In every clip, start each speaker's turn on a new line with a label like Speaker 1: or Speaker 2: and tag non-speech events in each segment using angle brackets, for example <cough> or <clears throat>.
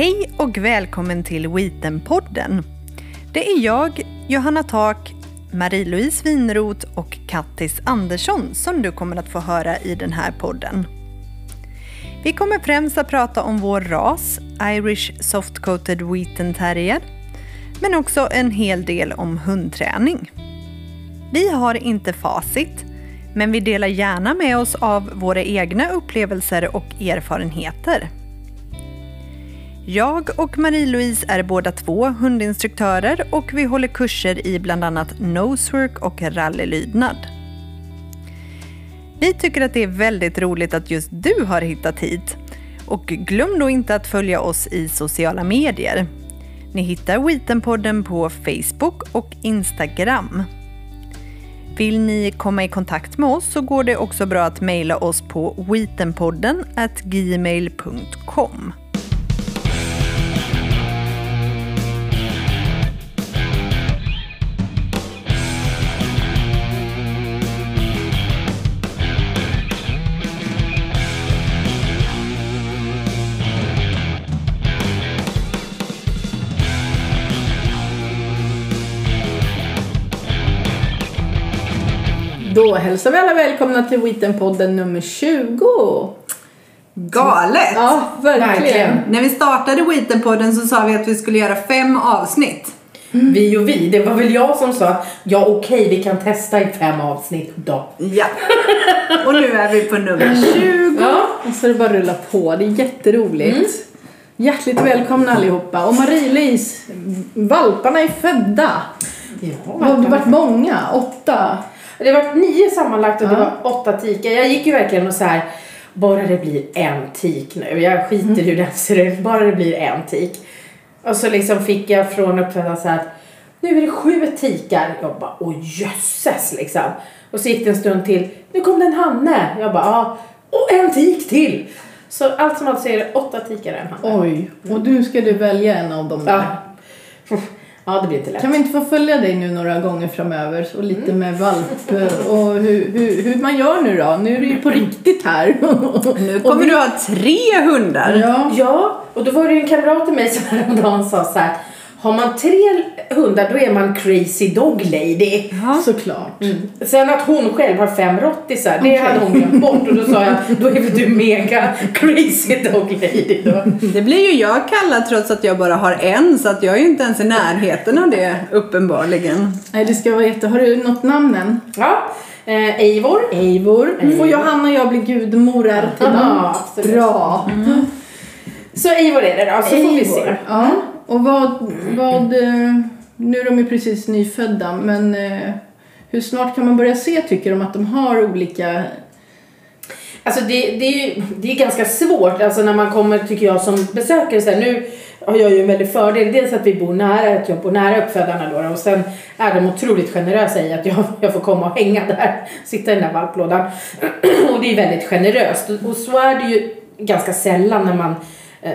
Speaker 1: Hej och välkommen till Weetenpodden. Det är jag, Johanna Tak, Marie-Louise Winroth och Kattis Andersson som du kommer att få höra i den här podden. Vi kommer främst att prata om vår ras, Irish Soft-Coated Wheaten Terrier, men också en hel del om hundträning. Vi har inte facit, men vi delar gärna med oss av våra egna upplevelser och erfarenheter. Jag och Marie-Louise är båda två hundinstruktörer och vi håller kurser i bland annat nosework och rallylydnad. Vi tycker att det är väldigt roligt att just du har hittat hit. Och glöm då inte att följa oss i sociala medier. Ni hittar Weetenpodden på Facebook och Instagram. Vill ni komma i kontakt med oss så går det också bra att mejla oss på weetenpodden gmail.com.
Speaker 2: Då hälsar vi alla välkomna till Weetenpodden nummer 20.
Speaker 1: Galet!
Speaker 2: Ja, verkligen.
Speaker 1: När vi startade Weetenpodden så sa vi att vi skulle göra fem avsnitt.
Speaker 3: Vi och vi, det var väl jag som sa att ja okej vi kan testa i fem avsnitt då.
Speaker 1: Ja. Och nu är vi på nummer 20.
Speaker 2: Ja, och så är det bara att rulla på. Det är jätteroligt.
Speaker 3: Mm.
Speaker 2: Hjärtligt välkomna allihopa. Och Marie-Louise, valparna är födda.
Speaker 3: Ja,
Speaker 2: Det har varit många, åtta.
Speaker 3: Det varit nio sammanlagt och det var åtta tikar. Jag gick ju verkligen och så här bara det blir en tik nu. Jag skiter
Speaker 2: Mm.
Speaker 3: i hur den ser ut, bara det blir en tik. Och så liksom fick jag från uppfödaren så här att nu är det sju tikar. Jag bara åh jösses liksom. Och så gick det en stund till. Nu kom det en hanne. Jag bara ja. Och en tik till. Så allt som allt så är det åtta tikar och en hanne.
Speaker 2: Oj, och du välja en av dem där.
Speaker 3: Ja. Ja, det blir inte lätt.
Speaker 2: Kan vi inte få följa dig nu några gånger framöver och lite
Speaker 3: Mm.
Speaker 2: med valp och hur, hur, hur man gör nu då? Nu är det ju på riktigt här. <laughs>
Speaker 1: Nu kommer du ha tre hundar.
Speaker 2: Ja.
Speaker 3: Ja, och då var det ju en kamrat till mig som <laughs> häromdagen sa så här. Har man tre hundar då är man crazy dog lady.
Speaker 2: Såklart.
Speaker 3: Sen att hon själv har fem rottisar, det hade hon glömt bort. Och då sa jag, då är väl du mega crazy dog lady då.
Speaker 1: Det blir ju jag kallad trots att jag bara har en så att jag är ju inte ens i närheten av det uppenbarligen.
Speaker 2: Nej, det ska vara jätte... Har du något namn än?
Speaker 3: Ja, eh, Eivor.
Speaker 2: Eivor. Får Johanna och jag bli gudmorar till dem?
Speaker 3: Ja.
Speaker 2: Bra.
Speaker 3: Så Eivor är det då, så får vi se.
Speaker 2: Ja. Och vad, vad... Eh, nu är de ju precis nyfödda, men eh, hur snart kan man börja se, tycker de, att de har olika...
Speaker 3: Alltså det, det, är ju, det är ganska svårt alltså när man kommer tycker jag som besökare. Så här, nu har jag ju en väldig fördel. Dels att vi bor nära, att jag bor nära uppfödarna då. Och sen är de otroligt generösa i att jag, <laughs> jag får komma och hänga där. <laughs> Sitta i den där valplådan. <clears throat> och det är väldigt generöst. Och, så är det ju ganska sällan när man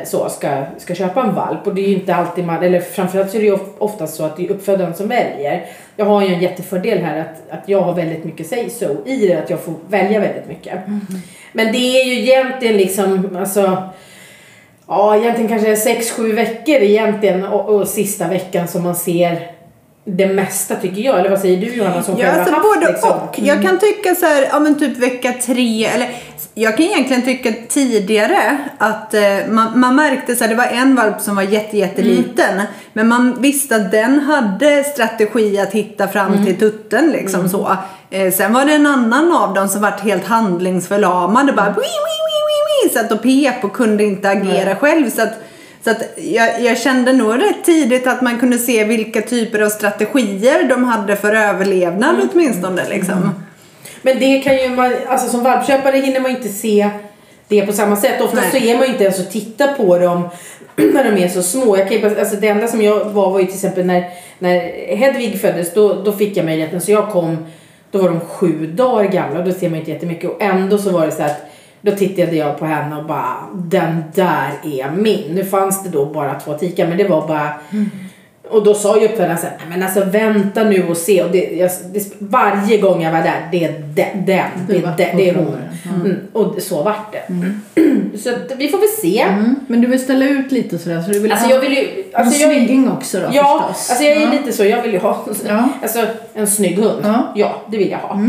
Speaker 3: så ska, ska köpa en valp. Och det är ju inte alltid man, eller framförallt så är det ju oftast så att det är uppfödaren som väljer. Jag har ju en jättefördel här att, att jag har väldigt mycket say so i det, att jag får välja väldigt mycket. Men det är ju egentligen liksom, alltså Ja, egentligen kanske sex sju veckor egentligen och, och sista veckan som man ser det mesta tycker jag. Eller vad säger du Johanna som
Speaker 1: Ja,
Speaker 3: själv
Speaker 1: alltså
Speaker 3: haft
Speaker 1: både
Speaker 3: liksom?
Speaker 1: och. Jag kan tycka så här, ja men typ vecka tre eller jag kan egentligen tycka tidigare att eh, man, man märkte så här, det var en valp som var jätte, jätteliten men man visste att den hade strategi att hitta fram till tutten liksom så. Eh, sen var det en annan av dem som vart helt handlingsförlamad och bara wii, wii, wii, wii, wii, satt och pep och kunde inte agera själv så att så att jag, jag kände nog rätt tidigt att man kunde se vilka typer av strategier de hade för överlevnad åtminstone. Liksom.
Speaker 3: Men det kan ju man, alltså som valpköpare hinner man inte se det på samma sätt. Oftast
Speaker 1: Nej.
Speaker 3: så är man ju inte ens och tittar på dem <clears throat> när de är så små. Jag kan ju alltså det enda som jag var var ju till exempel när, när Hedvig föddes då, då fick jag möjligheten så jag kom då var de sju dagar gamla och då ser man inte jättemycket och ändå så var det så att då tittade jag på henne och bara den där är min. Nu fanns det då bara två tikar men det var bara Och då sa ju uppfödaren såhär, "Nej, men alltså vänta nu och se. Och det, jag, det, varje gång jag var där, det är den, den det, är den, det är hon.
Speaker 2: frågan.
Speaker 3: Mm. Och så vart det. <clears throat> Så att vi får väl se.
Speaker 2: Mm. Men du vill ställa ut lite sådär så du vill
Speaker 3: Alltså
Speaker 2: ha
Speaker 3: jag vill ju...
Speaker 2: en
Speaker 3: Alltså jag,
Speaker 2: snygging också då
Speaker 3: Ja,
Speaker 2: förstås.
Speaker 3: alltså jag är
Speaker 2: ja.
Speaker 3: lite så. Jag vill ju ha
Speaker 2: Ja.
Speaker 3: alltså, en snygg hund.
Speaker 2: Ja.
Speaker 3: Ja, det vill jag ha.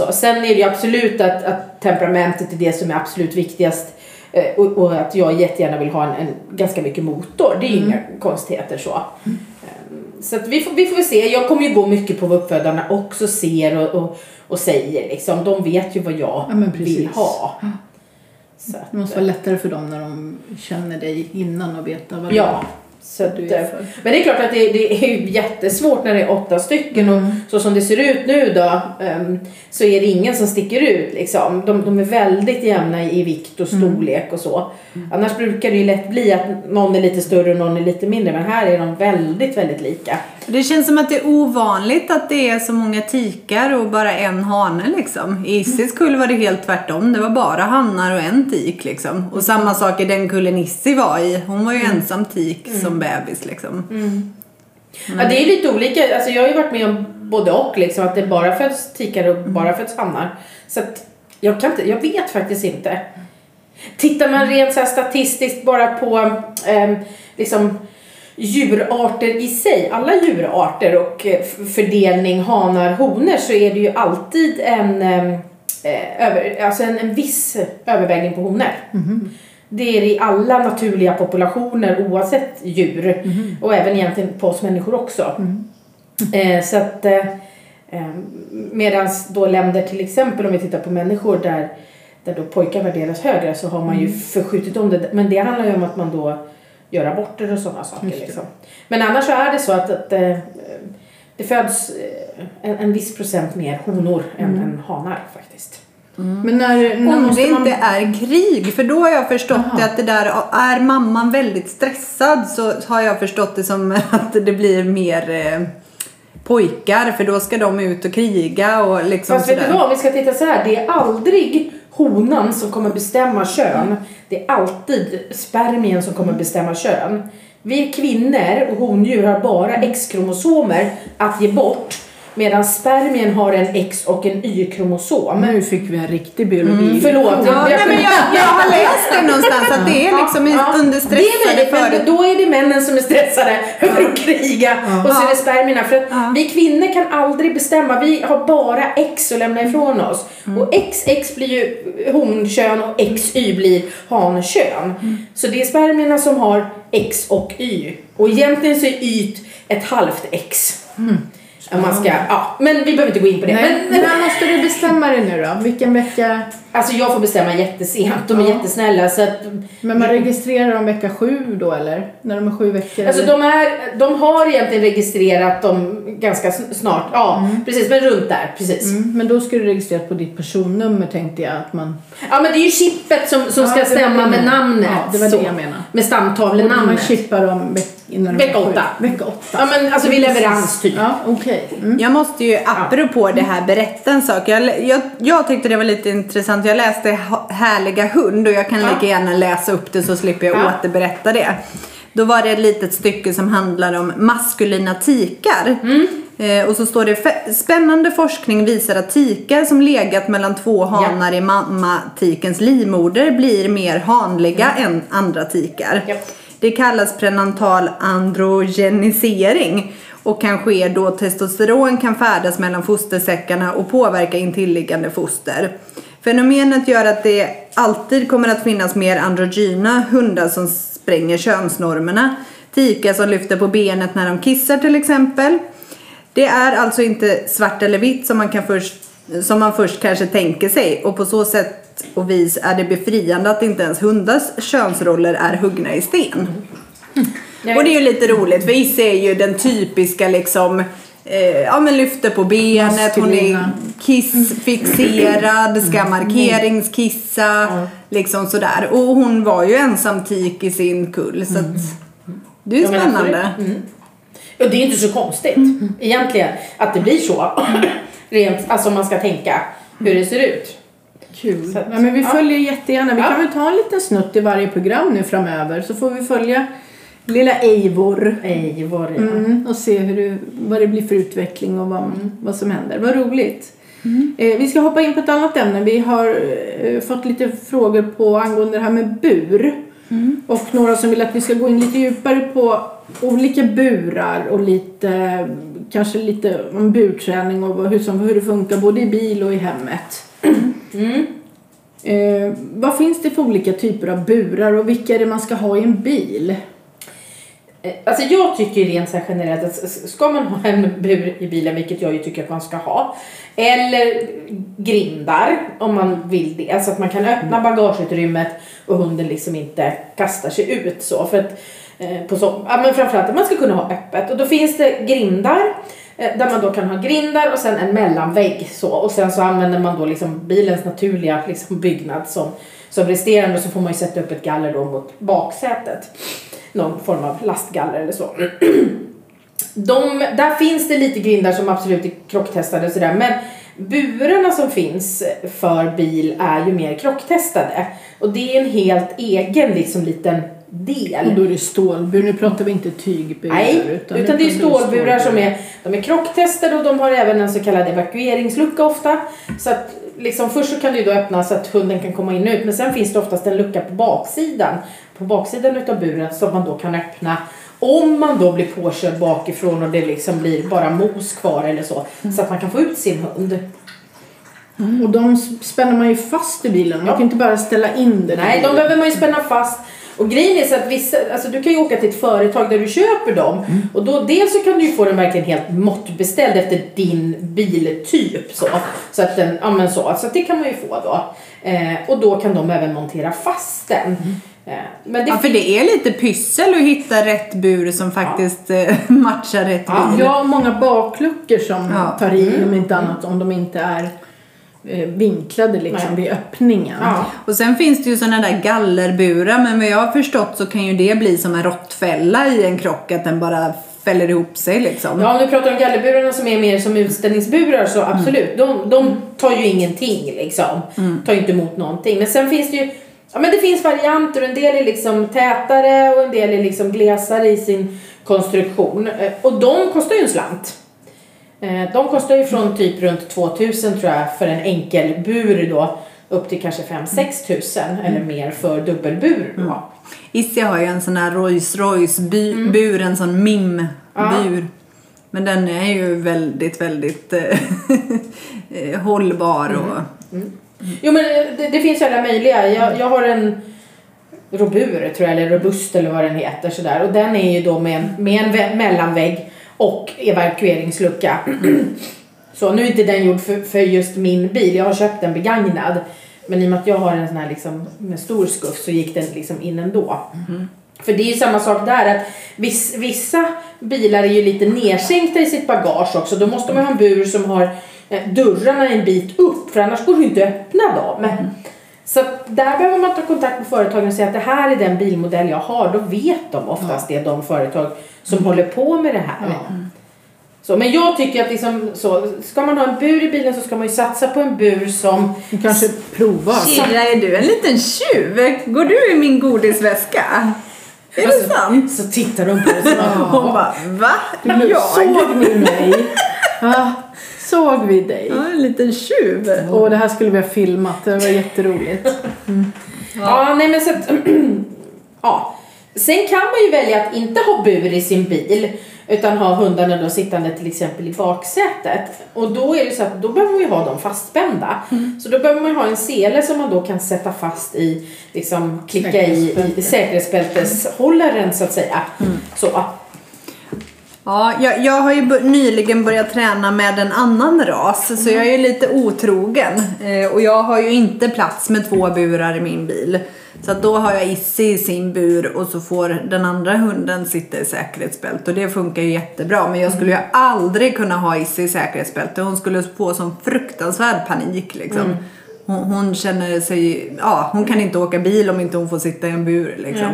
Speaker 2: Mm.
Speaker 3: Så, sen är det ju absolut att, att temperamentet är det som är absolut viktigast. Eh, Och, och att jag jättegärna vill ha en, en ganska mycket motor. Det är ju
Speaker 2: Mm.
Speaker 3: inga konstigheter så. Ehm, Så vi, får, vi får väl se. Jag kommer ju gå mycket på vad uppfödarna också ser och, och, och säger. Liksom. De vet ju vad jag
Speaker 2: Ja,
Speaker 3: vill ha. Så att,
Speaker 2: Det måste vara lättare för dem när de känner dig innan och veta vad
Speaker 3: Ja. Så att,
Speaker 2: för.
Speaker 3: men det är klart att det, det är jättesvårt när det är åtta stycken
Speaker 2: Mm.
Speaker 3: och så som det ser ut nu då ehm, så är det ingen som sticker ut liksom. De, de är väldigt jämna i, vikt och
Speaker 2: Mm.
Speaker 3: storlek och så. Annars brukar det ju lätt bli att någon är lite större och någon är lite mindre men här är de väldigt, väldigt lika.
Speaker 1: Det känns som att det är ovanligt att det är så många tikar och bara en hane liksom. I Issis kull var det helt tvärtom. Det var bara hannar och en tik liksom. Och samma sak i den kullen Issi var i. Hon var ju ensam tik som bebis liksom.
Speaker 3: Ja, det är lite olika. Alltså, jag har ju varit med om både och. Liksom, att det bara föds tikar och bara föds hannar. Så att jag, kan inte, jag vet faktiskt inte. Tittar man rent så statistiskt bara på ehm, liksom, djurarter i sig, alla djurarter och eh, fördelning hanar, honor så är det ju alltid en, ehm, eh, över, alltså en, en viss övervägning på honor. Det är i alla naturliga populationer oavsett djur och även egentligen på oss människor också. Eh, så att eh, eh, medans då länder till exempel om vi tittar på människor där, där då pojkar värderas högre så har man ju förskjutit om det. Men det handlar ju om att man då gör aborter och sådana saker. Liksom. Men annars så är det så att, att eh, det föds eh, en, en viss procent mer honor än, än hanar faktiskt.
Speaker 2: Men när, när
Speaker 1: Om det
Speaker 2: man...
Speaker 1: inte är krig, för då har jag förstått
Speaker 2: Jaha.
Speaker 1: det att det där, är mamman väldigt stressad så har jag förstått det som <laughs> att det blir mer eh, pojkar för då ska de ut och kriga och liksom
Speaker 3: Fast vet du
Speaker 1: sådär.
Speaker 3: vad, vi ska titta så här. Det är aldrig honan som kommer bestämma kön. Det är alltid spermien som kommer bestämma kön. Vi kvinnor och hondjur har bara X-kromosomer att ge bort. Medan spermien har en X och en Y-kromosom.
Speaker 2: Nu fick vi en riktig biologi.
Speaker 3: Mm, förlåt.
Speaker 1: Ja, nej, men jag, jag har läst det någonstans att det är liksom
Speaker 3: Ja,
Speaker 1: under
Speaker 3: Det är
Speaker 1: stressade
Speaker 3: men
Speaker 1: för
Speaker 3: då är det männen som är stressade över att kriga och så är det spermierna. För att
Speaker 1: Ja.
Speaker 3: vi kvinnor kan aldrig bestämma, vi har bara X att lämna ifrån oss. Och XX blir ju honkön och XY blir hankön. Så det är spermierna som har X och Y. Och egentligen så är Y ett halvt X. Om man ska, ja, men vi behöver inte gå in på det.
Speaker 2: Nej,
Speaker 3: Men,
Speaker 2: när måste du bestämma dig nu då? Vilken vecka?
Speaker 3: alltså jag får bestämma jättesent, de är
Speaker 2: Ja.
Speaker 3: jättesnälla så att
Speaker 2: Men man registrerar dem vecka sju då eller? När de är sju veckor?
Speaker 3: Alltså
Speaker 2: eller?
Speaker 3: de, är, de har egentligen registrerat dem ganska sn- snart. Ja, precis. Men runt där. Precis.
Speaker 2: Mm, men då ska du registreras på ditt personnummer tänkte jag att man...
Speaker 3: Ja, men det är ju chippet som, som
Speaker 2: Ja,
Speaker 3: ska stämma med namnet.
Speaker 2: Ja, det var
Speaker 3: så.
Speaker 2: det jag menade.
Speaker 3: Med
Speaker 2: Och man
Speaker 3: stamtavlenamnet.
Speaker 2: chippar dem innan
Speaker 3: Vecka åtta.
Speaker 2: Vecka åtta.
Speaker 3: Ja, men alltså vid leverans typ.
Speaker 2: Ja, okej. Mm.
Speaker 1: Jag måste ju, apropå det här, berätta en sak. Jag, jag, jag tyckte det var lite intressant. Jag läste Härliga hund och jag kan
Speaker 3: Ja.
Speaker 1: lika gärna läsa upp det så slipper jag
Speaker 3: Ja.
Speaker 1: återberätta det. Då var det ett litet stycke som handlar om maskulina tikar. Eh, och så står det "F- Spännande forskning visar att tikar som legat mellan två hanar i mammatikens livmoder blir mer hanliga än andra tikar. Det kallas prenatal androgenisering och kan ske då testosteron kan färdas mellan fostersäckarna och påverka intilliggande foster. Fenomenet gör att det alltid kommer att finnas mer androgyna hundar som spränger könsnormerna. Tikar som lyfter på benet när de kissar till exempel. Det är alltså inte svart eller vitt som man, kan först, som man först kanske tänker sig och på så sätt och vis är det befriande att inte ens hundars könsroller är huggna i sten.
Speaker 3: Nej.
Speaker 1: Och det är ju lite roligt för Isse är ju den typiska liksom eh, ja men lyfter på benet, hon är kissfixerad, ska markeringskissa, liksom sådär. Och hon var ju ensam tik i sin kull så att det är ju spännande.
Speaker 3: Mm. Och det är inte så konstigt egentligen att det blir så. <clears throat> Rent, alltså om man ska tänka hur det ser ut.
Speaker 2: Kul.
Speaker 3: Att-
Speaker 2: ja, men vi
Speaker 3: ja.
Speaker 2: följer jättegärna. Vi
Speaker 3: Ja.
Speaker 2: kan väl ta en liten snutt i varje program nu framöver så får vi följa lilla Eivor.
Speaker 3: Eivor, ja.
Speaker 2: Mm, och se hur det, vad det blir för utveckling och vad, vad som händer. Vad roligt. Eh, vi ska hoppa in på ett annat ämne. Vi har eh, fått lite frågor på angående det här med bur. Och några som vill att vi ska gå in lite djupare på olika burar och lite, kanske lite om burträning och hur, som, hur det funkar både i bil och i hemmet.
Speaker 3: Mm.
Speaker 2: Eh, vad finns det för olika typer av burar och vilka är det man ska ha i en bil?
Speaker 3: Eh, Alltså jag tycker rent så generellt att ska man ha en bur i bilen, vilket jag ju tycker att man ska ha, eller grindar om man vill det, alltså att man kan öppna bagageutrymmet och hunden liksom inte kastar sig ut så. För att, eh, på så ja, men framförallt att man ska kunna ha öppet och då finns det grindar Eh, där man då kan ha grindar och sen en mellanvägg så. Och sen så använder man då liksom bilens naturliga liksom byggnad som, som resterande. Och så får man ju sätta upp ett galler då mot baksätet. Någon form av lastgaller eller så. <clears throat> De, där finns det lite grindar som absolut är krocktestade och sådär. Men burarna som finns för bil är ju mer krocktestade. Och det är en helt egen liksom liten del.
Speaker 2: Och då är det stålbur, nu pratar vi inte tygburar.
Speaker 3: Nej, utan, det är stålburar som är, de är krocktestade och de har även en så kallad evakueringslucka ofta. Så att liksom först så kan det då öppnas så att hunden kan komma in och ut men sen finns det oftast en lucka på baksidan. På baksidan utav buren som man då kan öppna om man då blir påkörd bakifrån och det liksom blir bara mos kvar eller så. Så att man kan få ut sin hund.
Speaker 2: Och de spänner man ju fast i bilen, man
Speaker 3: Ja.
Speaker 2: kan inte bara ställa in det. i
Speaker 3: Nej, de behöver man ju spänna fast. Och grejen är så att vissa, alltså du kan ju åka till ett företag där du köper dem och då dels så kan du ju få den verkligen helt måttbeställd efter din biltyp så. Så att den, ja men så, så att det kan man ju få då. Eh, och då kan de även montera fast den. Eh, men det
Speaker 1: Ja, för det är lite pyssel att hitta rätt bur som faktiskt eh, matchar rätt
Speaker 3: Ja,
Speaker 1: bil.
Speaker 2: Ja, många bakluckor som
Speaker 1: Ja.
Speaker 2: tar i om inte annat om de inte är vinklade liksom vid öppningen.
Speaker 3: Ja.
Speaker 1: Och sen finns det ju sådana där gallerburar men vad jag har förstått så kan ju det bli som en råttfälla i en krock att den bara fäller ihop sig liksom.
Speaker 3: Ja, om du pratar om gallerburarna som är mer som utställningsburar så absolut. De, de tar ju ingenting liksom. Tar ju inte emot någonting. Men sen finns det ju Ja men det finns varianter. En del är liksom tätare och en del är liksom glesare i sin konstruktion. Eh, Och de kostar ju en slant. Eh, De kostar ju från typ runt 2000 tror jag för en enkel bur då. Upp till kanske 5-6 tusen eller mer för dubbelbur då.
Speaker 1: Issi har ju en sån här Rolls Royce by- bur, en sån MIM-bur. Men den är ju väldigt, väldigt eh, <laughs> eh, hållbar och...
Speaker 3: Jo men det, det finns ju alla möjliga. Jag, jag har en Robur tror jag, eller Robust eller vad den heter sådär. Och den är ju då med en, med en vä- mellanvägg och evakueringslucka. <clears throat> Så nu är inte den gjord för, för just min bil. Jag har köpt den begagnad. Men i och med att jag har en sån här liksom med stor skuff så gick den liksom in ändå. För det är ju samma sak där att viss, vissa bilar är ju lite nedsänkta i sitt bagage också. Då måste man ha en bur som har eh, dörrarna en bit upp för annars går det ju inte att öppna dem. Så där behöver man ta kontakt med företagen och säga att det här är den bilmodell jag har. Då vet de oftast det, de företag som håller på med det här. Så, men jag tycker att liksom, så, ska man ha en bur i bilen så ska man ju satsa på en bur som
Speaker 2: Du kanske provar.
Speaker 1: Sirra, är du en liten tjuv? Går du i min godisväska? Är det sant?
Speaker 3: så tittar de på som
Speaker 1: Hon bara, va?
Speaker 2: Du,
Speaker 1: Jag?
Speaker 2: Såg ni mig? <laughs> Ja, såg vi dig?
Speaker 1: Ja, en liten tjuv.
Speaker 2: Och det här skulle vi ha filmat, det var jätteroligt.
Speaker 3: Ja, nej men så att, <clears throat> ja. Sen kan man ju välja att inte ha bur i sin bil utan ha hundarna då sittande till exempel i baksätet. Och då är det så att då behöver man ju ha dem fastspända. Så då behöver man ju ha en sele som man då kan sätta fast i, liksom klicka i, i säkerhetsbälteshållaren så att säga. Så.
Speaker 1: Ja, jag, jag har ju nyligen börjat träna med en annan ras så jag är ju lite otrogen. Eh, och jag har ju inte plats med två burar i min bil. Så då har jag Issi i sin bur och så får den andra hunden sitta i säkerhetsbälte och det funkar ju jättebra. Men jag skulle ju aldrig kunna ha Issi i säkerhetsbälte. Hon skulle få sån fruktansvärd panik liksom. Hon, hon känner sig, ja hon kan inte åka bil om inte hon får sitta i en bur liksom.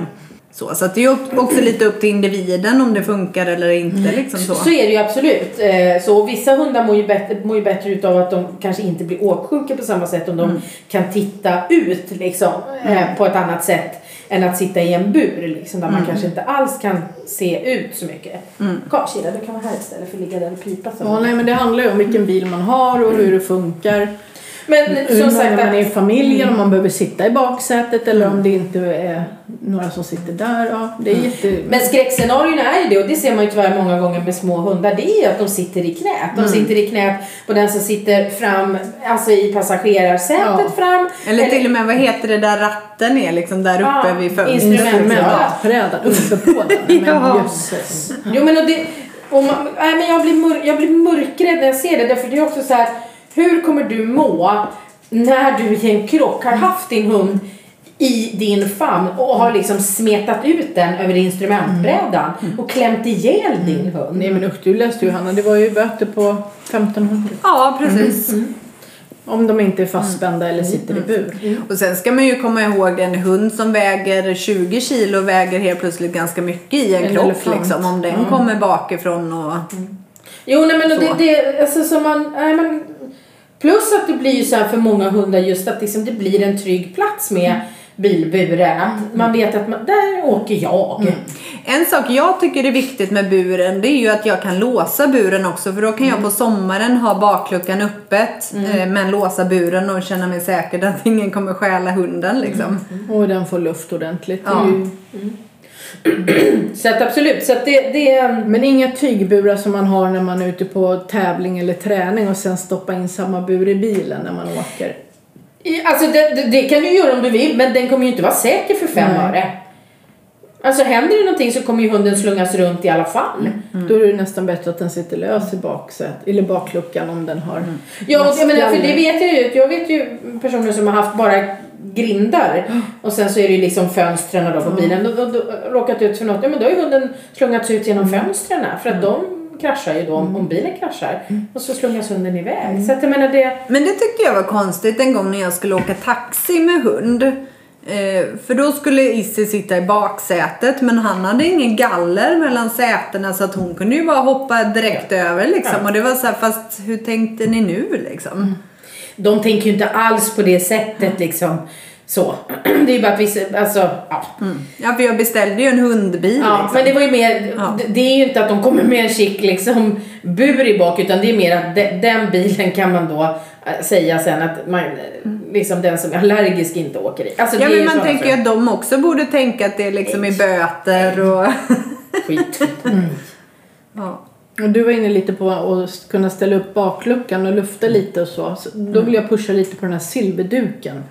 Speaker 1: Så, så att det är också lite upp till individen om det funkar eller inte. Liksom så.
Speaker 3: Så är det ju absolut. Eh, Så vissa hundar mår ju, bättre, mår ju bättre utav att de kanske inte blir åksjuka på samma sätt om de kan titta ut liksom, eh, på ett annat sätt än att sitta i en bur liksom, där man kanske inte alls kan se ut så mycket. Kom Kira, du kan vara här istället för att ligga där och pipa. Så.
Speaker 2: Ja, nej, men det handlar ju om vilken bil man har och hur det funkar.
Speaker 3: Men som sagt,
Speaker 2: många man är i familjen, om man behöver sitta i baksätet eller om det inte är några som sitter där. Ja, det är jätte...
Speaker 3: men skräckscenarierna är ju det och det ser man ju tyvärr många gånger med små hundar. Det är ju att de sitter i knät. De sitter i knät på den som sitter fram, alltså i passagerarsätet
Speaker 2: Ja.
Speaker 3: fram.
Speaker 1: Eller till och med, vad heter det där ratten är liksom där uppe
Speaker 3: Ja,
Speaker 1: vid fönstret.
Speaker 3: instrument.
Speaker 2: Instrumentbrädan uppe på den. <laughs> Men
Speaker 1: Ja.
Speaker 2: jösses.
Speaker 3: Jo men och det, och man, nej, men jag, blir mör, jag blir mörkrädd när jag ser det. Därför det är också så här, hur kommer du må när du i en krock har haft din hund i din famn och har liksom smetat ut den över instrumentbrädan och klämt ihjäl din hund.
Speaker 2: Nej men usch, du läste ju Hanna, det var ju böter på 1500.
Speaker 1: Ja, precis.
Speaker 2: Om de inte är fastspända eller sitter i bur.
Speaker 1: Och sen ska man ju komma ihåg en hund som väger 20 kilo väger helt plötsligt ganska mycket i en,
Speaker 2: En
Speaker 1: kropp liksom. Om den kommer bakifrån och...
Speaker 3: Jo nej men och
Speaker 1: Så.
Speaker 3: det, det, alltså så man, nej, men Plus att det blir ju så här för många hundar just att liksom det blir en trygg plats med bilburen. Man vet att man, där åker jag.
Speaker 1: En sak jag tycker är viktigt med buren det är ju att jag kan låsa buren också för då kan jag på sommaren ha bakluckan öppet eh, men låsa buren och känna mig säker att <laughs> ingen kommer stjäla hunden liksom.
Speaker 2: Och den får luft ordentligt.
Speaker 1: Ja.
Speaker 3: Så att absolut, så att det, det
Speaker 2: Men inga tygburar som man har när man är ute på tävling eller träning och sen stoppa in samma bur i bilen när man åker.
Speaker 3: Alltså det, det, det kan du göra om du vill men den kommer ju inte vara säker för fem
Speaker 2: Nej.
Speaker 3: öre. Alltså händer det någonting så kommer ju hunden slungas runt i alla fall.
Speaker 2: Då är det nästan bättre att den sitter lös i baksätet, eller bakluckan om den har
Speaker 3: Ja, och jag menar, för det vet jag ju. Jag vet ju personer som har haft bara grindar och sen så är det ju liksom fönstren då på bilen. Och, och, och, råkat ut för något, ja men då har ju hunden slungats ut genom fönstren för att de kraschar ju då om, om bilen kraschar. Och så slungas hunden iväg. Så att jag menar det...
Speaker 1: Men det tyckte jag var konstigt en gång när jag skulle åka taxi med hund. Eh, för då skulle Issi sitta i baksätet men han hade ingen galler mellan sätena så att hon kunde ju bara hoppa direkt över liksom.
Speaker 3: Ja.
Speaker 1: Och det var så här, fast hur tänkte ni nu liksom?
Speaker 3: De tänker ju inte alls på det sättet liksom. Så. <clears throat> Det är ju bara att vissa, alltså, ja.
Speaker 1: Ja för jag beställde ju en hundbil
Speaker 3: Ja,
Speaker 1: liksom.
Speaker 3: men det var ju mer,
Speaker 1: Ja.
Speaker 3: det- är ju inte att de kommer med en chic liksom bur i bak utan det är mer att de, den bilen kan man då äh, säga sen att man, liksom den som är allergisk inte åker i. Alltså,
Speaker 1: Ja
Speaker 3: det är
Speaker 1: men man tänker ju att de också borde tänka att det är liksom i böter och... <laughs>
Speaker 3: Skit.
Speaker 1: ja.
Speaker 2: Och du var inne lite på att kunna ställa upp bakluckan och lufta lite och så. så då vill jag pusha lite på den här silverduken.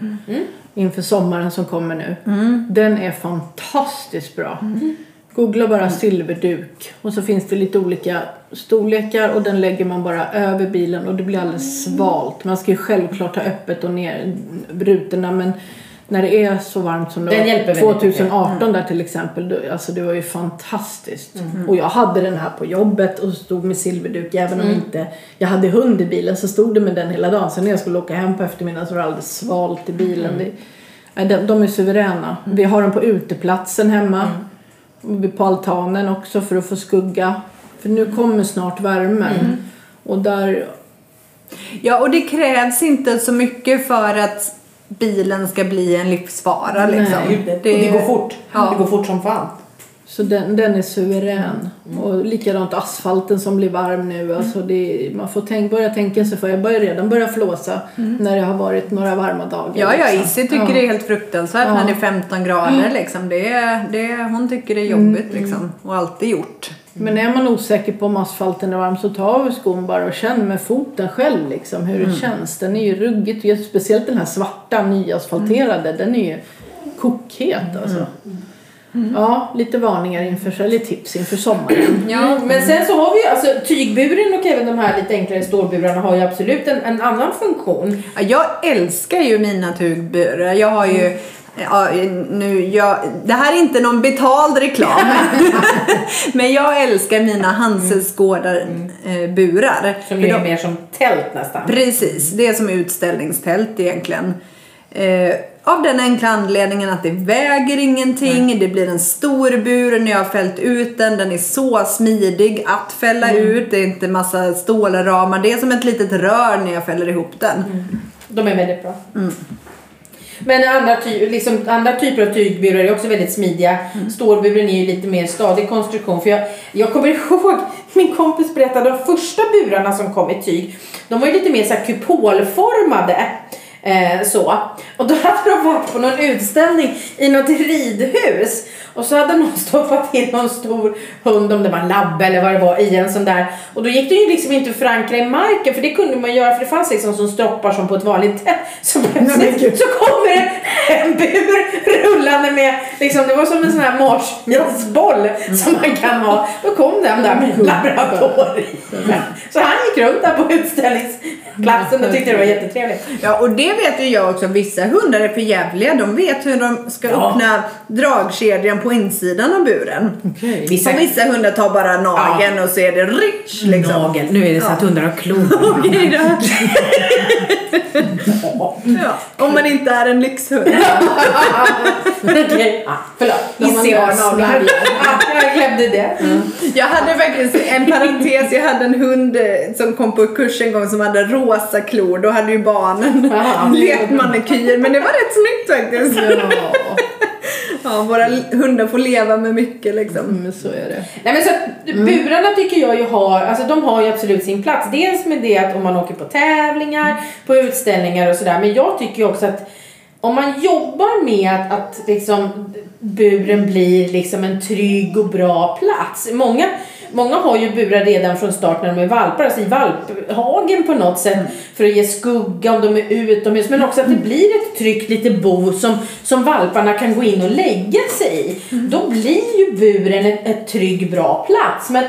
Speaker 2: Inför sommaren som kommer nu. Den är fantastiskt bra. Googla bara silverduk. Och så finns det lite olika storlekar och den lägger man bara över bilen och det blir alldeles svalt. Man ska ju självklart ha öppet och ner rutorna men när det är så varmt som det var
Speaker 3: väldigt mycket.
Speaker 2: 2018 där till exempel, alltså det var ju fantastiskt. Och jag hade den här på jobbet och stod med silverduk även om inte jag hade hund i bilen så stod det med den hela dagen. Sen när jag skulle åka hem på eftermiddagen så var det alldeles svalt i bilen. Nej, de, de är suveräna. Vi har dem på uteplatsen hemma. Och På altanen också för att få skugga. För nu kommer snart värmen. Och där,
Speaker 1: ja och det krävs inte så mycket för att bilen ska bli en livsfara
Speaker 2: Nej.
Speaker 1: liksom.
Speaker 3: Och det går fort.
Speaker 1: Ja.
Speaker 3: Det går fort som fan.
Speaker 2: så den, den är suverän. Och likadant asfalten som blir varm nu. Alltså det, man får tänk, börja tänka sig för. Jag börjar redan börja flåsa när det har varit några varma dagar.
Speaker 1: Ja, ja,
Speaker 2: liksom.
Speaker 1: Issi tycker
Speaker 2: Ja.
Speaker 1: det är helt fruktansvärt
Speaker 2: Ja.
Speaker 1: när det är 15 grader liksom. Det, är- det, hon tycker det är jobbigt liksom. Och alltid gjort.
Speaker 2: Men är man osäker på om asfalten är varm så ta av skon bara och känn med foten själv liksom hur det känns. Den är ju ruggigt, och speciellt den här svarta nyasfalterade, den är ju kokhet alltså. Ja, lite varningar inför, eller tips inför sommaren. <clears throat>
Speaker 3: Ja, men sen så har vi ju, alltså tygburen och även de här lite enklare stålburarna har ju absolut en, en annan funktion.
Speaker 1: Ja, jag älskar ju mina tugburar. Jag har ju Ja, nu, jag, det här är inte någon betald reklam. <laughs> <laughs> Men jag älskar mina Hansesgårdar eh, burar.
Speaker 3: Som
Speaker 1: För
Speaker 3: ju är
Speaker 1: de-
Speaker 3: mer som tält nästan.
Speaker 1: Precis, det är som utställningstält egentligen. Eh, av den enkla anledningen att det väger ingenting, det blir en stor bur när jag har fällt ut den, den är så smidig att fälla ut, det är inte massa stålramar, det är som ett litet rör när jag fäller ihop den.
Speaker 3: De är väldigt bra. Men andra, ty liksom, andra typer av tygburar är också väldigt smidiga.
Speaker 1: Mm.
Speaker 3: Stålburen är ju lite mer stadig konstruktion. För jag, jag kommer <laughs> ihåg, min kompis berättade de första burarna som kom i tyg. De var ju lite mer så här kupolformade. Eh, så. Och då hade de varit på någon utställning i något ridhus. Och så hade någon <laughs> stoppat in någon stor hund, om det var en labbe eller vad det var, i en sån där. Och då gick det ju liksom inte att förankra i marken, för det kunde man göra, för det fanns liksom som stroppar som på ett vanligt tält. <laughs> Så plötsligt så kommer det en bur rullande med, liksom, det var som en sån här marshmallsboll som man kan ha. Då kom den där med en labrador i. Så han gick runt där på utställningsplatsen och tyckte det var jättetrevligt.
Speaker 1: Ja, och det vet ju jag också. Vissa hundar är för jävliga. De vet hur de ska
Speaker 3: Ja.
Speaker 1: öppna dragkedjan på insidan av buren.
Speaker 2: Okej.
Speaker 3: Vissa
Speaker 1: Så vissa hundar tar bara nageln och så är det rich liksom.
Speaker 3: Nagel. Nu är det så att hundar har klor. <laughs>
Speaker 1: Okej då. <laughs> ja, om man inte är en lyxhund. <laughs>
Speaker 3: Okej, ah, förlåt. Ah, Jag glömde det.
Speaker 1: Jag hade faktiskt en parentes. Jag hade en hund eh, som kom på kurs en gång som hade rosa klor. Då hade ju barnen
Speaker 3: Ja.
Speaker 1: lekt manikyr. Men det var rätt snyggt faktiskt.
Speaker 2: Ja,
Speaker 1: våra hundar får leva med mycket liksom.
Speaker 2: men så är det.
Speaker 3: Nej men så att burarna tycker jag ju har, alltså de har ju absolut sin plats. Dels med det att om man åker på tävlingar, på utställningar och sådär. Men jag tycker ju också att om man jobbar med att, att liksom buren blir liksom en trygg och bra plats. Många, många har ju burar redan från start när de är valpar, alltså i valphagen på något sätt för att ge skugga om de är utomhus men också att det blir ett tryggt litet bo som, som valparna kan gå in och lägga sig i. Då blir ju buren ett, ett trygg bra plats. Men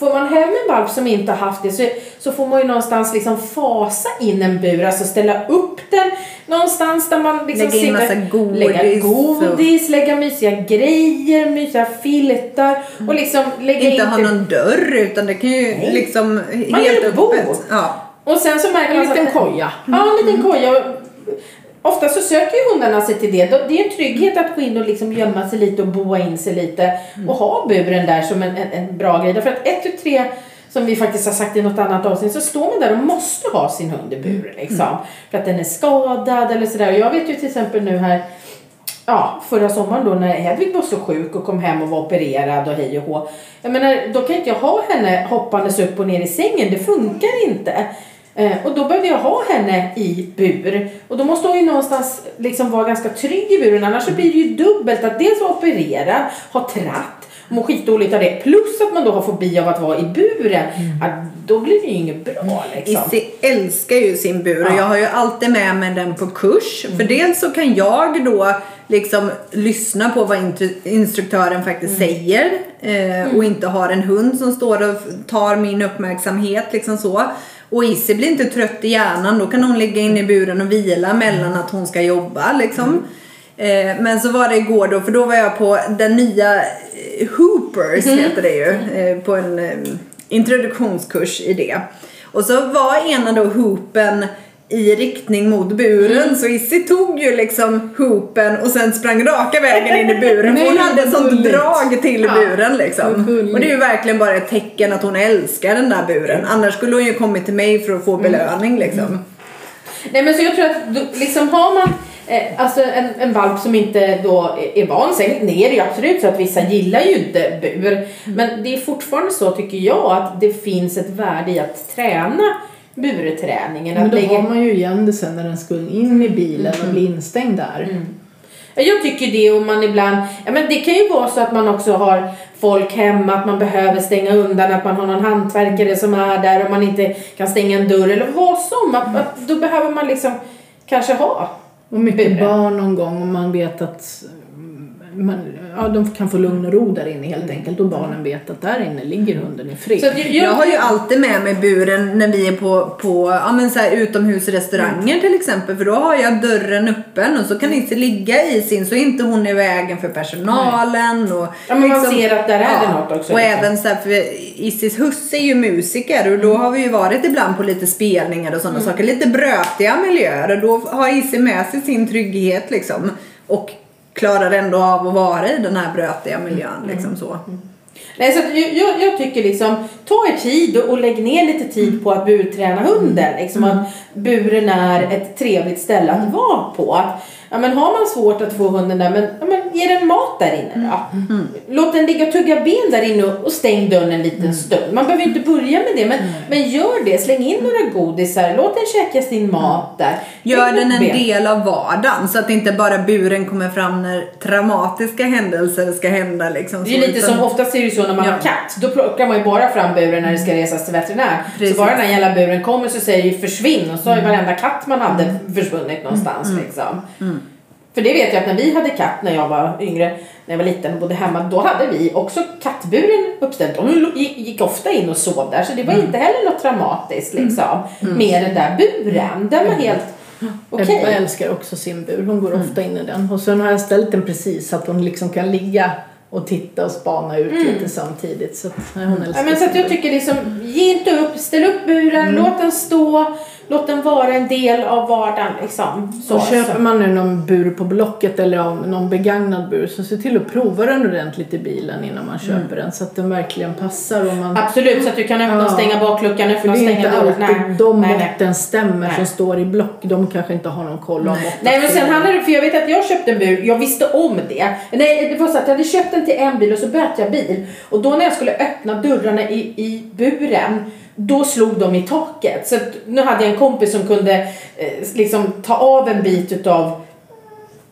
Speaker 3: Får man hem en valp som inte har haft det så, så får man ju någonstans liksom fasa in en bur, alltså ställa upp den någonstans där man liksom
Speaker 1: Lägga in massa godis
Speaker 3: lägga
Speaker 1: och-
Speaker 3: godis, lägga mysiga grejer, mysiga filtar och liksom lägga
Speaker 1: Inte
Speaker 3: in
Speaker 1: ha
Speaker 3: typ-
Speaker 1: någon dörr utan det kan ju
Speaker 3: Nej.
Speaker 1: liksom
Speaker 3: Man
Speaker 1: helt öppet. Ja.
Speaker 3: Och sen så märker
Speaker 2: En
Speaker 3: man så
Speaker 2: liten
Speaker 3: att-
Speaker 2: koja.
Speaker 3: Ja, en liten koja. Ofta så söker ju hundarna sig till det. Det är en trygghet att gå in och liksom gömma sig lite och boa in sig lite och ha buren där som en, en, en bra grej. Därför att ett tu, tre som vi faktiskt har sagt i något annat avsnitt så står man där och måste ha sin hund i bur liksom. För att den är skadad eller sådär. Jag vet ju till exempel nu här ja, förra sommaren då när Hedvig var så sjuk och kom hem och var opererad och hej och hå. Jag menar, då kan inte jag ha henne hoppandes upp och ner i sängen. Det funkar inte. Eh, och då behövde jag ha henne i bur. Och då måste hon ju någonstans liksom vara ganska trygg i buren. Annars så blir det ju dubbelt att dels vara opererad, ha tratt, må skitdåligt av det. Plus att man då har fobi av att vara i buren. Ja, då blir det ju inget bra liksom.
Speaker 1: Issi älskar ju sin bur och
Speaker 3: Ja.
Speaker 1: jag har ju alltid med mig den på kurs. För dels så kan jag då liksom lyssna på vad instruktören faktiskt säger eh, och inte har en hund som står och tar min uppmärksamhet liksom så. Och Issi blir inte trött i hjärnan, då kan hon ligga inne i buren och vila mellan att hon ska jobba liksom. Eh, men så var det igår då, för då var jag på den nya eh, Hoopers heter det ju, eh, på en eh, introduktionskurs i det. Och så var ena då hoopen i riktning mot buren så Issi tog ju liksom hoopen och sen sprang raka vägen in i buren för hon
Speaker 2: Nej,
Speaker 1: hade
Speaker 2: vad
Speaker 1: sånt drag till
Speaker 2: Ja,
Speaker 1: buren liksom. Och det är ju verkligen bara ett tecken att hon älskar den där buren. Annars skulle hon ju kommit till mig för att få belöning liksom.
Speaker 3: Nej men så jag tror att liksom har man eh, alltså en, en valp som inte då är, van, sen nej, är det ju absolut så att vissa gillar ju inte bur. Men det är fortfarande så tycker jag att det finns ett värde i att träna burträningen.
Speaker 2: Men då
Speaker 3: lägga,
Speaker 2: har man ju igen det sen när den ska in i bilen och bli instängd där.
Speaker 3: Ja, Jag tycker det och man ibland, ja men det kan ju vara så att man också har folk hemma, att man behöver stänga undan, att man har någon hantverkare som är där och man inte kan stänga en dörr eller vad som. Att, att då behöver man liksom kanske ha
Speaker 2: Och mycket
Speaker 3: buren.
Speaker 2: barn någon gång och man vet att mm, man, ja, de kan få lugn och ro där inne helt enkelt och barnen vet att där inne ligger hunden i fred.
Speaker 3: Så att jag,
Speaker 1: Jag har ju alltid med mig buren när vi är på, på ja, men så här utomhusrestauranger till exempel. För då har jag dörren öppen och så kan Issi ligga i sin så är inte hon i vägen för personalen. Och liksom-
Speaker 3: Ja, men man ser att där är det något också,
Speaker 1: Och
Speaker 3: liksom.
Speaker 1: även så här, för Issis husse är ju musiker och då har vi ju varit ibland på lite spelningar och sådana
Speaker 3: Mm.
Speaker 1: saker. Lite brötiga miljöer och då har Issi med sig sin trygghet liksom. Och klarar ändå av att vara i den här brötiga miljön
Speaker 3: Mm.
Speaker 1: liksom så.
Speaker 3: Nej, så jag, jag, tycker liksom, ta er tid och, och lägg ner lite tid på att burträna hunden. Liksom att buren är ett trevligt ställe att vara på. Att, ja men har man svårt att få hunden där, men, ja, men ge den mat där inne då.
Speaker 1: Mm.
Speaker 3: Låt den ligga och tugga ben där inne och, stäng dörren en liten stund. Man behöver inte börja med det, men, men gör det. Släng in några godisar, låt den käka sin mat där.
Speaker 1: Gör den en
Speaker 3: ben.
Speaker 1: del av vardagen så att inte bara buren kommer fram när traumatiska händelser ska hända. Liksom,
Speaker 3: Det är ju lite
Speaker 1: utan-
Speaker 3: som, oftast är det ju så när man
Speaker 1: Ja.
Speaker 3: har katt. Då plockar man ju bara fram buren när det ska resas till veterinär.
Speaker 1: Precis.
Speaker 3: Så bara den här jävla buren kommer så säger det ju försvinn och så har ju varenda katt man hade försvunnit någonstans liksom. För det vet jag att när vi hade katt när jag var yngre, när jag var liten och bodde hemma, då hade vi också kattburen uppställd. De lo- gick ofta in och sov där så det var inte heller något traumatiskt liksom. Med den där buren. Den var helt okej.
Speaker 2: Ebba älskar också sin bur. Hon går ofta in i den. Och sen har jag ställt den precis så att hon liksom kan ligga och titta och spana ut lite samtidigt. Så att, nej, hon älskar
Speaker 3: Ja, men så att jag
Speaker 2: bur.
Speaker 3: tycker liksom, ge inte upp, ställ upp buren, låt den stå, låt den vara en del av vardagen liksom. Så,
Speaker 2: Så köper
Speaker 3: så.
Speaker 2: man nu någon bur på Blocket eller någon begagnad bur så se till att prova den ordentligt i bilen innan man köper den så att den verkligen passar. Och man,
Speaker 3: Absolut, så att du kan öppna och
Speaker 2: Ja.
Speaker 3: stänga bakluckan,
Speaker 2: för det
Speaker 3: och
Speaker 2: är inte alltid de
Speaker 3: nej, nej.
Speaker 2: måtten stämmer
Speaker 3: Nej.
Speaker 2: som står i block. De kanske inte har någon koll om måtten.
Speaker 3: Nej men sen handlar det, för jag vet att jag köpte en bur, jag visste om det. Nej det var så att jag hade köpt den till en bil och så bytte jag bil. Och då när jag skulle öppna dörrarna i, i buren, då slog de i taket. Så nu hade jag en kompis som kunde eh, liksom ta av en bit utav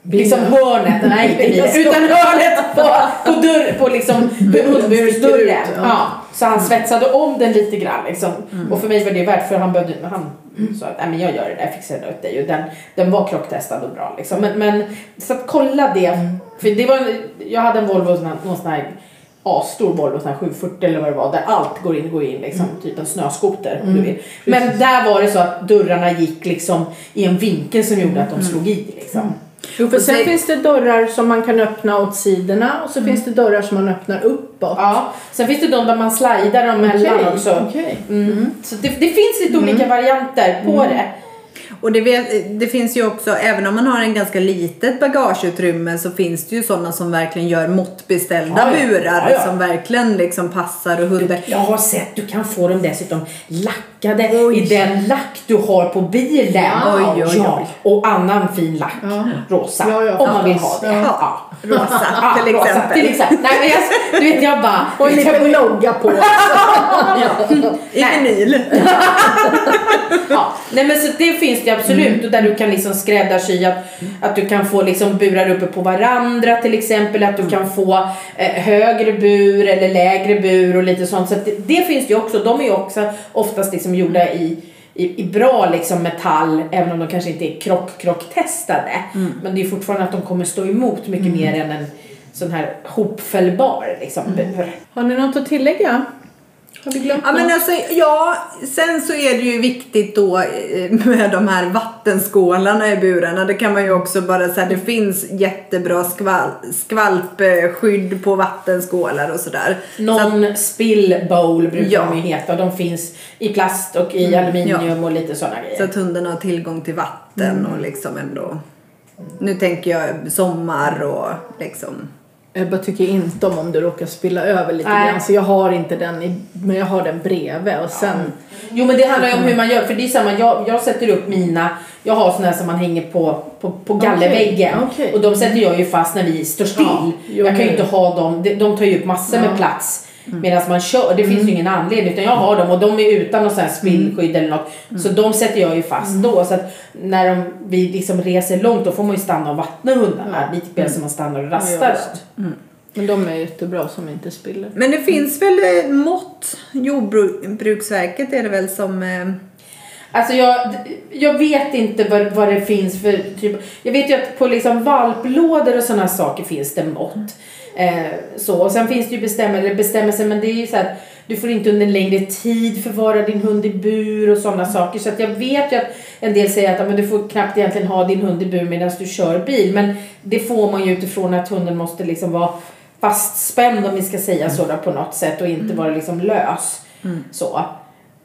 Speaker 3: Liksom hörnet, <laughs> nej <laughs> utan hörnet på, på, dörr, på liksom <laughs> hundbursdörren.
Speaker 2: Ja.
Speaker 3: Så han svetsade om den lite grann liksom. Och för mig var det värt för han behövde, han sa att nej men jag gör det där, fixar det åt dig. Och den, den var krocktestad och bra liksom. Men, men så att kolla det. För det var, jag hade en Volvo, någon sån här asstor Volvo, sån här 740 eller vad det var, där allt går in, går in liksom, typ en snöskoter om du vill. Men där var det så att dörrarna gick liksom i en vinkel som gjorde att de slog i liksom.
Speaker 2: Jo, för
Speaker 1: Och
Speaker 2: sen
Speaker 1: så-
Speaker 2: finns det dörrar som man kan öppna åt sidorna och så finns det dörrar som man öppnar uppåt.
Speaker 3: Ja, sen finns det de där man slidar dem mellan
Speaker 2: Okej,
Speaker 3: också.
Speaker 2: okej.
Speaker 3: Mm. Så det, det finns lite olika varianter på det.
Speaker 1: Och det, vet, det finns ju också, även om man har en ganska litet bagageutrymme så finns det ju sådana som verkligen gör måttbeställda
Speaker 3: Ja, ja.
Speaker 1: burar
Speaker 3: Ja, ja.
Speaker 1: som verkligen liksom passar och hundar.
Speaker 3: Jag har sett, du kan få dem dessutom lackade
Speaker 1: Oj.
Speaker 3: i den lack du har på bilen.
Speaker 1: Oj, oj, oj.
Speaker 3: Ja, och annan fin lack, rosa.
Speaker 2: Ja, ja,
Speaker 3: om man vill ha det.
Speaker 1: Rosa <laughs> till
Speaker 3: rosa,
Speaker 1: exempel.
Speaker 3: till exempel. Nej, men jag, du vet, jag bara...
Speaker 2: Och en liten logga på. <laughs>
Speaker 1: I vinyl. <laughs>
Speaker 3: Ja, nej men så det finns det absolut och där du kan liksom skräddarsy att, att du kan få liksom burar uppe på varandra till exempel, att du kan få eh, högre bur eller lägre bur och lite sånt. Så det, det finns det ju också. De är ju också oftast liksom gjorda i i, i bra liksom metall, även om de kanske inte är krock-krock-testade. Men det är fortfarande att de kommer stå emot mycket mer än en sån här hopfällbar liksom, bur.
Speaker 2: Har ni något att tillägga? Har vi glömt
Speaker 1: Ja, men
Speaker 2: något?
Speaker 1: alltså, ja, sen så är det ju viktigt då eh, med de här vattenskålarna i burarna. Det kan man ju också bara säga, det finns jättebra skval, skvalpskydd på vattenskålar och sådär. Så att,
Speaker 3: Non-spill bowl brukar
Speaker 1: Ja.
Speaker 3: de ju heta. De finns i plast och i aluminium och lite sådana grejer.
Speaker 1: så att hunden har tillgång till vatten och liksom ändå. Nu tänker jag sommar och liksom.
Speaker 2: Ebba tycker inte om om du råkar spilla över lite
Speaker 3: Nej.
Speaker 2: grann. Så jag har inte den, i, men jag har den bredvid. Och sen,
Speaker 3: Jo men det handlar ju om hur man gör. För det är samma, jag, jag sätter upp mina, jag har såna här som man hänger på, på, på gallerväggen.
Speaker 2: Okej, okej.
Speaker 3: Och de sätter jag ju fast när vi står still.
Speaker 2: Ja,
Speaker 3: jag kan ju inte ha dem, de, de tar ju upp massor med plats. Medan man kör, det finns ju ingen anledning utan jag har dem och de är utan någon sån här spillskydd eller något. Så de sätter jag ju fast då. Så att när de, vi liksom reser långt då får man ju stanna och vattna hundarna. Lite mer som man stannar och rastar.
Speaker 2: Men de är jättebra som inte spiller.
Speaker 1: Men det finns väl eh, mått, Jordbruksverket är det väl som eh,
Speaker 3: Alltså jag, jag vet inte vad, vad det finns för typ. Jag vet ju att på liksom valplådor och sådana saker finns det mått. Eh, så. Och sen finns det ju bestämmelser, bestämmelser men det är ju så att du får inte under en längre tid förvara din hund i bur och sådana saker. Så att jag vet ju att en del säger att ja, men du får knappt egentligen ha din hund i bur medan du kör bil. Men det får man ju utifrån att hunden måste liksom vara fastspänd om vi ska säga så där, på något sätt och inte vara liksom lös. Så.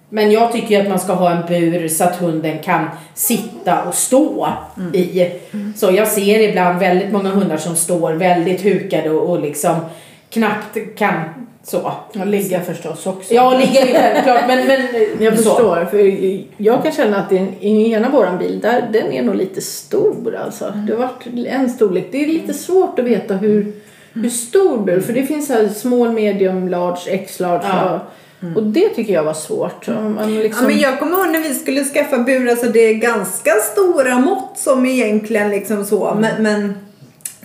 Speaker 3: Men jag tycker att man ska ha en bur så att hunden kan sitta och stå i. Så jag ser ibland väldigt många hundar som står väldigt hukade och, och liksom knappt kan Så.
Speaker 2: Ja, ligga förstås också.
Speaker 3: Ja, ligga är självklart men, men <laughs>
Speaker 2: Jag
Speaker 3: så.
Speaker 2: förstår, för jag kan känna att den, ena våran bil, där, den är nog lite stor alltså. Det har varit en storlek. Det är lite svårt att veta hur, hur stor bur, för det finns här small, medium, large, x-large.
Speaker 3: Ja.
Speaker 2: Och, och det tycker jag var svårt. Om Man liksom,
Speaker 1: Ja, men jag kommer ihåg när vi skulle skaffa bur, alltså det är ganska stora mått som egentligen liksom så. Men, men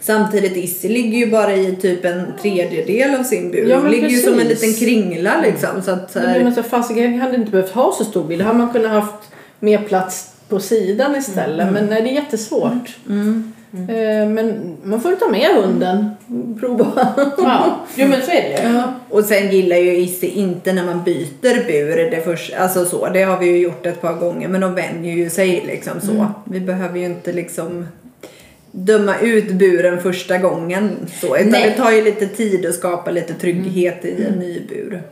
Speaker 1: samtidigt Issi ligger ju bara i typ en tredjedel av sin bur.
Speaker 2: Ja,
Speaker 1: Hon ligger ju som en
Speaker 2: precis.
Speaker 1: liten kringla liksom. Så att, så här,
Speaker 2: men så fasiken hade inte behövt ha så stor bil. Då hade man kunnat haft mer plats på sidan istället. Men nej, det är jättesvårt. Eh, Men man får ta med hunden. Prova.
Speaker 3: Ja, jo men så är det ju.
Speaker 2: Ja.
Speaker 1: Och sen gillar ju Issi inte när man byter bur. Det, först, alltså så, det har vi ju gjort ett par gånger men de vänjer ju sig liksom så. Vi behöver ju inte liksom döma ut buren första gången så. Utan
Speaker 3: Nej.
Speaker 1: det tar ju lite tid att skapa lite trygghet i en ny bur.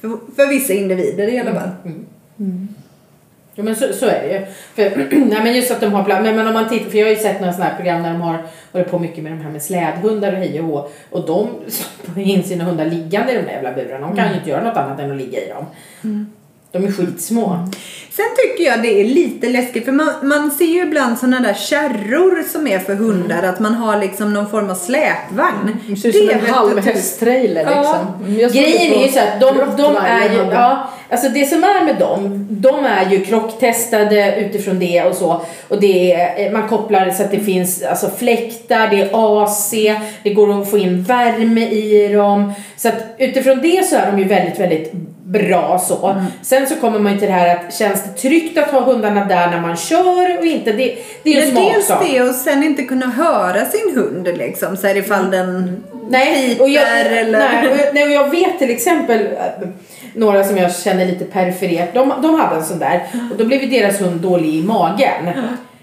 Speaker 1: För, för vissa individer i alla fall.
Speaker 3: Jo men så, så är det ju. För, <clears throat> nej, men just att de har. Men, men om man tittar, för jag har ju sett några sådana här program där de har hållit på mycket med de här med slädhundar och hej och hå. Och de stoppar in sina hundar liggande i de där jävla burarna. De kan ju inte göra något annat än att ligga i dem. De är skitsmå.
Speaker 1: Sen tycker jag det är lite läskigt för man, man ser ju ibland sådana där kärror som är för hundar. Att man har liksom någon form av släpvagn.
Speaker 2: Det ser ut som en halv hästtrailer
Speaker 1: Ja.
Speaker 2: liksom. Det
Speaker 3: Grejen är ju så att de, de är ju, ja, alltså det som är med dem, de är ju krocktestade utifrån det och så. Och det är, man kopplar så att det finns alltså fläktar, det är AC, det går att få in värme i dem. Så att utifrån det så är de ju väldigt, väldigt bra så.
Speaker 2: Mm.
Speaker 3: Sen så kommer man ju till det här att känns det tryggt att ha hundarna där när man kör och inte, det, det är ju en
Speaker 1: Men dels
Speaker 3: smaksak.
Speaker 1: det och sen inte kunna höra sin hund liksom. Så här ifall den
Speaker 3: Nej, och jag,
Speaker 1: eller...
Speaker 3: nej, och jag, nej, och jag vet till exempel äh, några som jag känner lite perifert, de, de hade en sån där och då blev ju deras hund dålig i magen.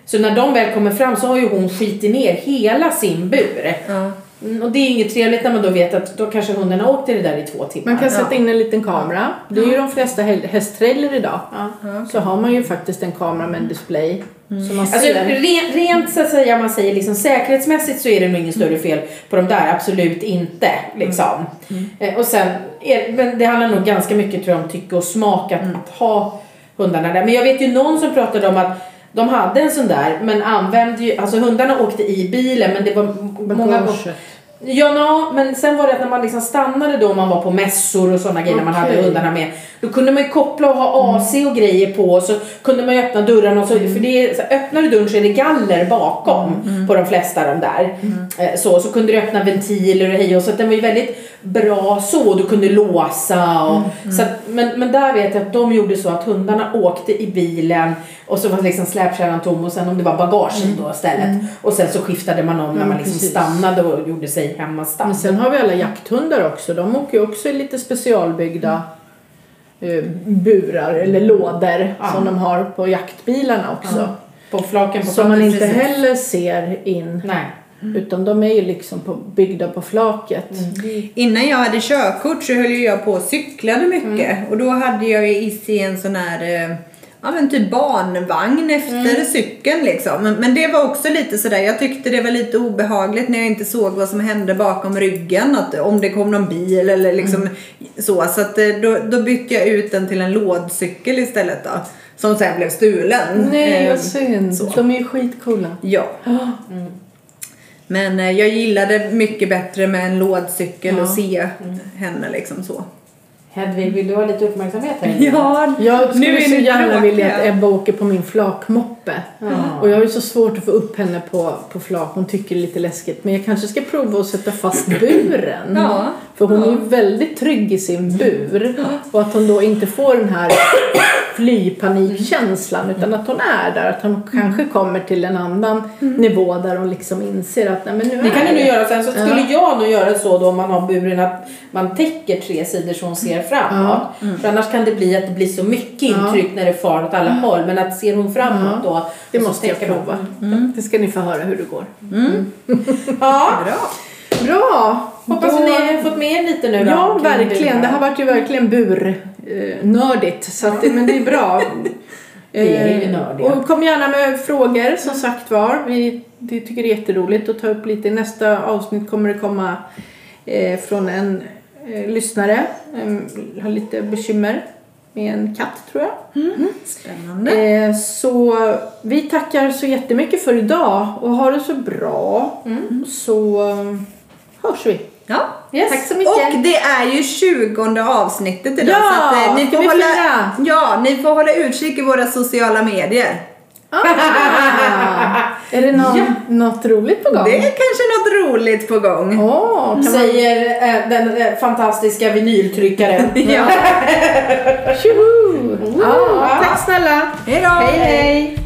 Speaker 3: Så när de väl kommer fram så har ju hon skitit ner hela sin bur.
Speaker 1: Ja.
Speaker 3: Mm, och det är inget trevligt när man då vet att då kanske hunden har åkt i det där i två timmar.
Speaker 2: Man kan sätta in en liten kamera. Det är ju de flesta hästtrailer idag.
Speaker 3: Ja.
Speaker 2: Så har man ju faktiskt en kamera med en display. Man
Speaker 3: Alltså, rent, rent så att säga, man säger liksom säkerhetsmässigt så är det nog inget större fel på de där, absolut inte. Liksom. Eh, och sen, är, men det handlar nog ganska mycket tror jag om tycke och smak att, att ha hundarna där. Men jag vet ju någon som pratade om att de hade en sån där men använde ju, alltså hundarna åkte i bilen men det var många gånger. Ja, no, men sen var det att när man liksom stannade då, man var på mässor och sådana grejer, när man hade hundarna med. Då kunde man ju koppla och ha AC och grejer på så kunde man ju öppna dörrarna och så, för det är, så öppnar du dörren så är det galler bakom på de flesta av de där. Eh, Så, så kunde du öppna ventiler och hej och så att den var ju väldigt bra så, du kunde låsa och så att, men, men där vet jag att de gjorde så att hundarna åkte i bilen och så var liksom släpkärran tom och sen om det var bagage då istället och sen så skiftade man om när man liksom
Speaker 2: precis.
Speaker 3: stannade och gjorde sig hemmastam.
Speaker 2: Men sen har vi alla jakthundar också. De åker ju också i lite specialbyggda eh, burar eller lådor som de har på jaktbilarna också.
Speaker 3: På flaken på
Speaker 2: Som man inte
Speaker 3: precis.
Speaker 2: heller ser in.
Speaker 3: Nej.
Speaker 2: Utan de är ju liksom på, byggda på flaket.
Speaker 1: Innan jag hade körkort så höll jag på och cyklade mycket. Och då hade jag ju Issi en sån här eh, ja, men typ barnvagn efter cykeln liksom. Men, men det var också lite sådär, jag tyckte det var lite obehagligt när jag inte såg vad som hände bakom ryggen. Att, om det kom någon bil eller liksom så. Så att, eh, då, då bytte jag ut den till en lådcykel istället då. Som sen blev stulen.
Speaker 2: Nej
Speaker 1: Eh,
Speaker 2: vad synd.
Speaker 1: så.
Speaker 2: De är ju skitcoola.
Speaker 1: Ja. <gasps> Men eh, jag gillade mycket bättre med en lådcykel och se henne liksom så.
Speaker 3: Hedvig, vill du ha lite uppmärksamhet här? <laughs>
Speaker 1: Ja,
Speaker 2: Jag
Speaker 1: Nu
Speaker 2: skulle
Speaker 1: är
Speaker 2: så gärna vilja att. Ebba åker på min flakmoppe. Och jag har ju så svårt att få upp henne på, på flak. Hon tycker det är lite läskigt. Men jag kanske ska prova att sätta fast <laughs> buren.
Speaker 1: Ja.
Speaker 2: För hon är ju väldigt trygg i sin bur. Och att hon då inte får den här flypanikkänslan. Utan att hon är där. Att hon kanske kommer till en annan nivå där hon liksom inser att nej men nu
Speaker 3: Det kan
Speaker 2: är
Speaker 3: du nog göra sen. Så skulle jag nog göra så då om man har buren att man täcker tre sidor så hon ser framåt. För annars kan det bli att det blir så mycket intryck när det far åt alla håll. Men att ser hon framåt då.
Speaker 2: Det måste jag prova. Det ska ni få höra hur det går. <laughs>
Speaker 3: Ja,
Speaker 1: bra.
Speaker 2: Bra!
Speaker 3: hoppas
Speaker 2: Då-
Speaker 3: ni har fått med er lite nu då.
Speaker 2: Ja, verkligen. Det har varit ju verkligen burnördigt. Så att, det- men det är bra. <laughs>
Speaker 3: Vi är ju
Speaker 2: Eh,
Speaker 3: nördiga.
Speaker 2: Och kom gärna med frågor som sagt var. Vi, vi tycker det är jätteroligt att ta upp lite. I nästa avsnitt kommer det komma eh, från en eh, lyssnare eh, har lite bekymmer med en katt tror jag.
Speaker 1: Spännande.
Speaker 2: Eh, så vi tackar så jättemycket för idag och ha det så bra. Så eh, hörs vi.
Speaker 1: Ja.
Speaker 3: Yes.
Speaker 2: Tack så mycket.
Speaker 1: Och det är ju 20 avsnittet idag
Speaker 2: Ja,
Speaker 1: så att, eh, ni, får hålla,
Speaker 2: fira?
Speaker 1: ja, ni får hålla utkik i våra sociala medier.
Speaker 2: Ah, <laughs> är det någon, något roligt på gång?
Speaker 1: Det är kanske något roligt på gång.
Speaker 2: Kan man...
Speaker 3: Säger eh, den eh, fantastiska vinyltryckaren. <laughs>
Speaker 1: Ja.
Speaker 2: Tjoho! Ja, tack snälla.
Speaker 1: Hej då!
Speaker 2: Hej hej!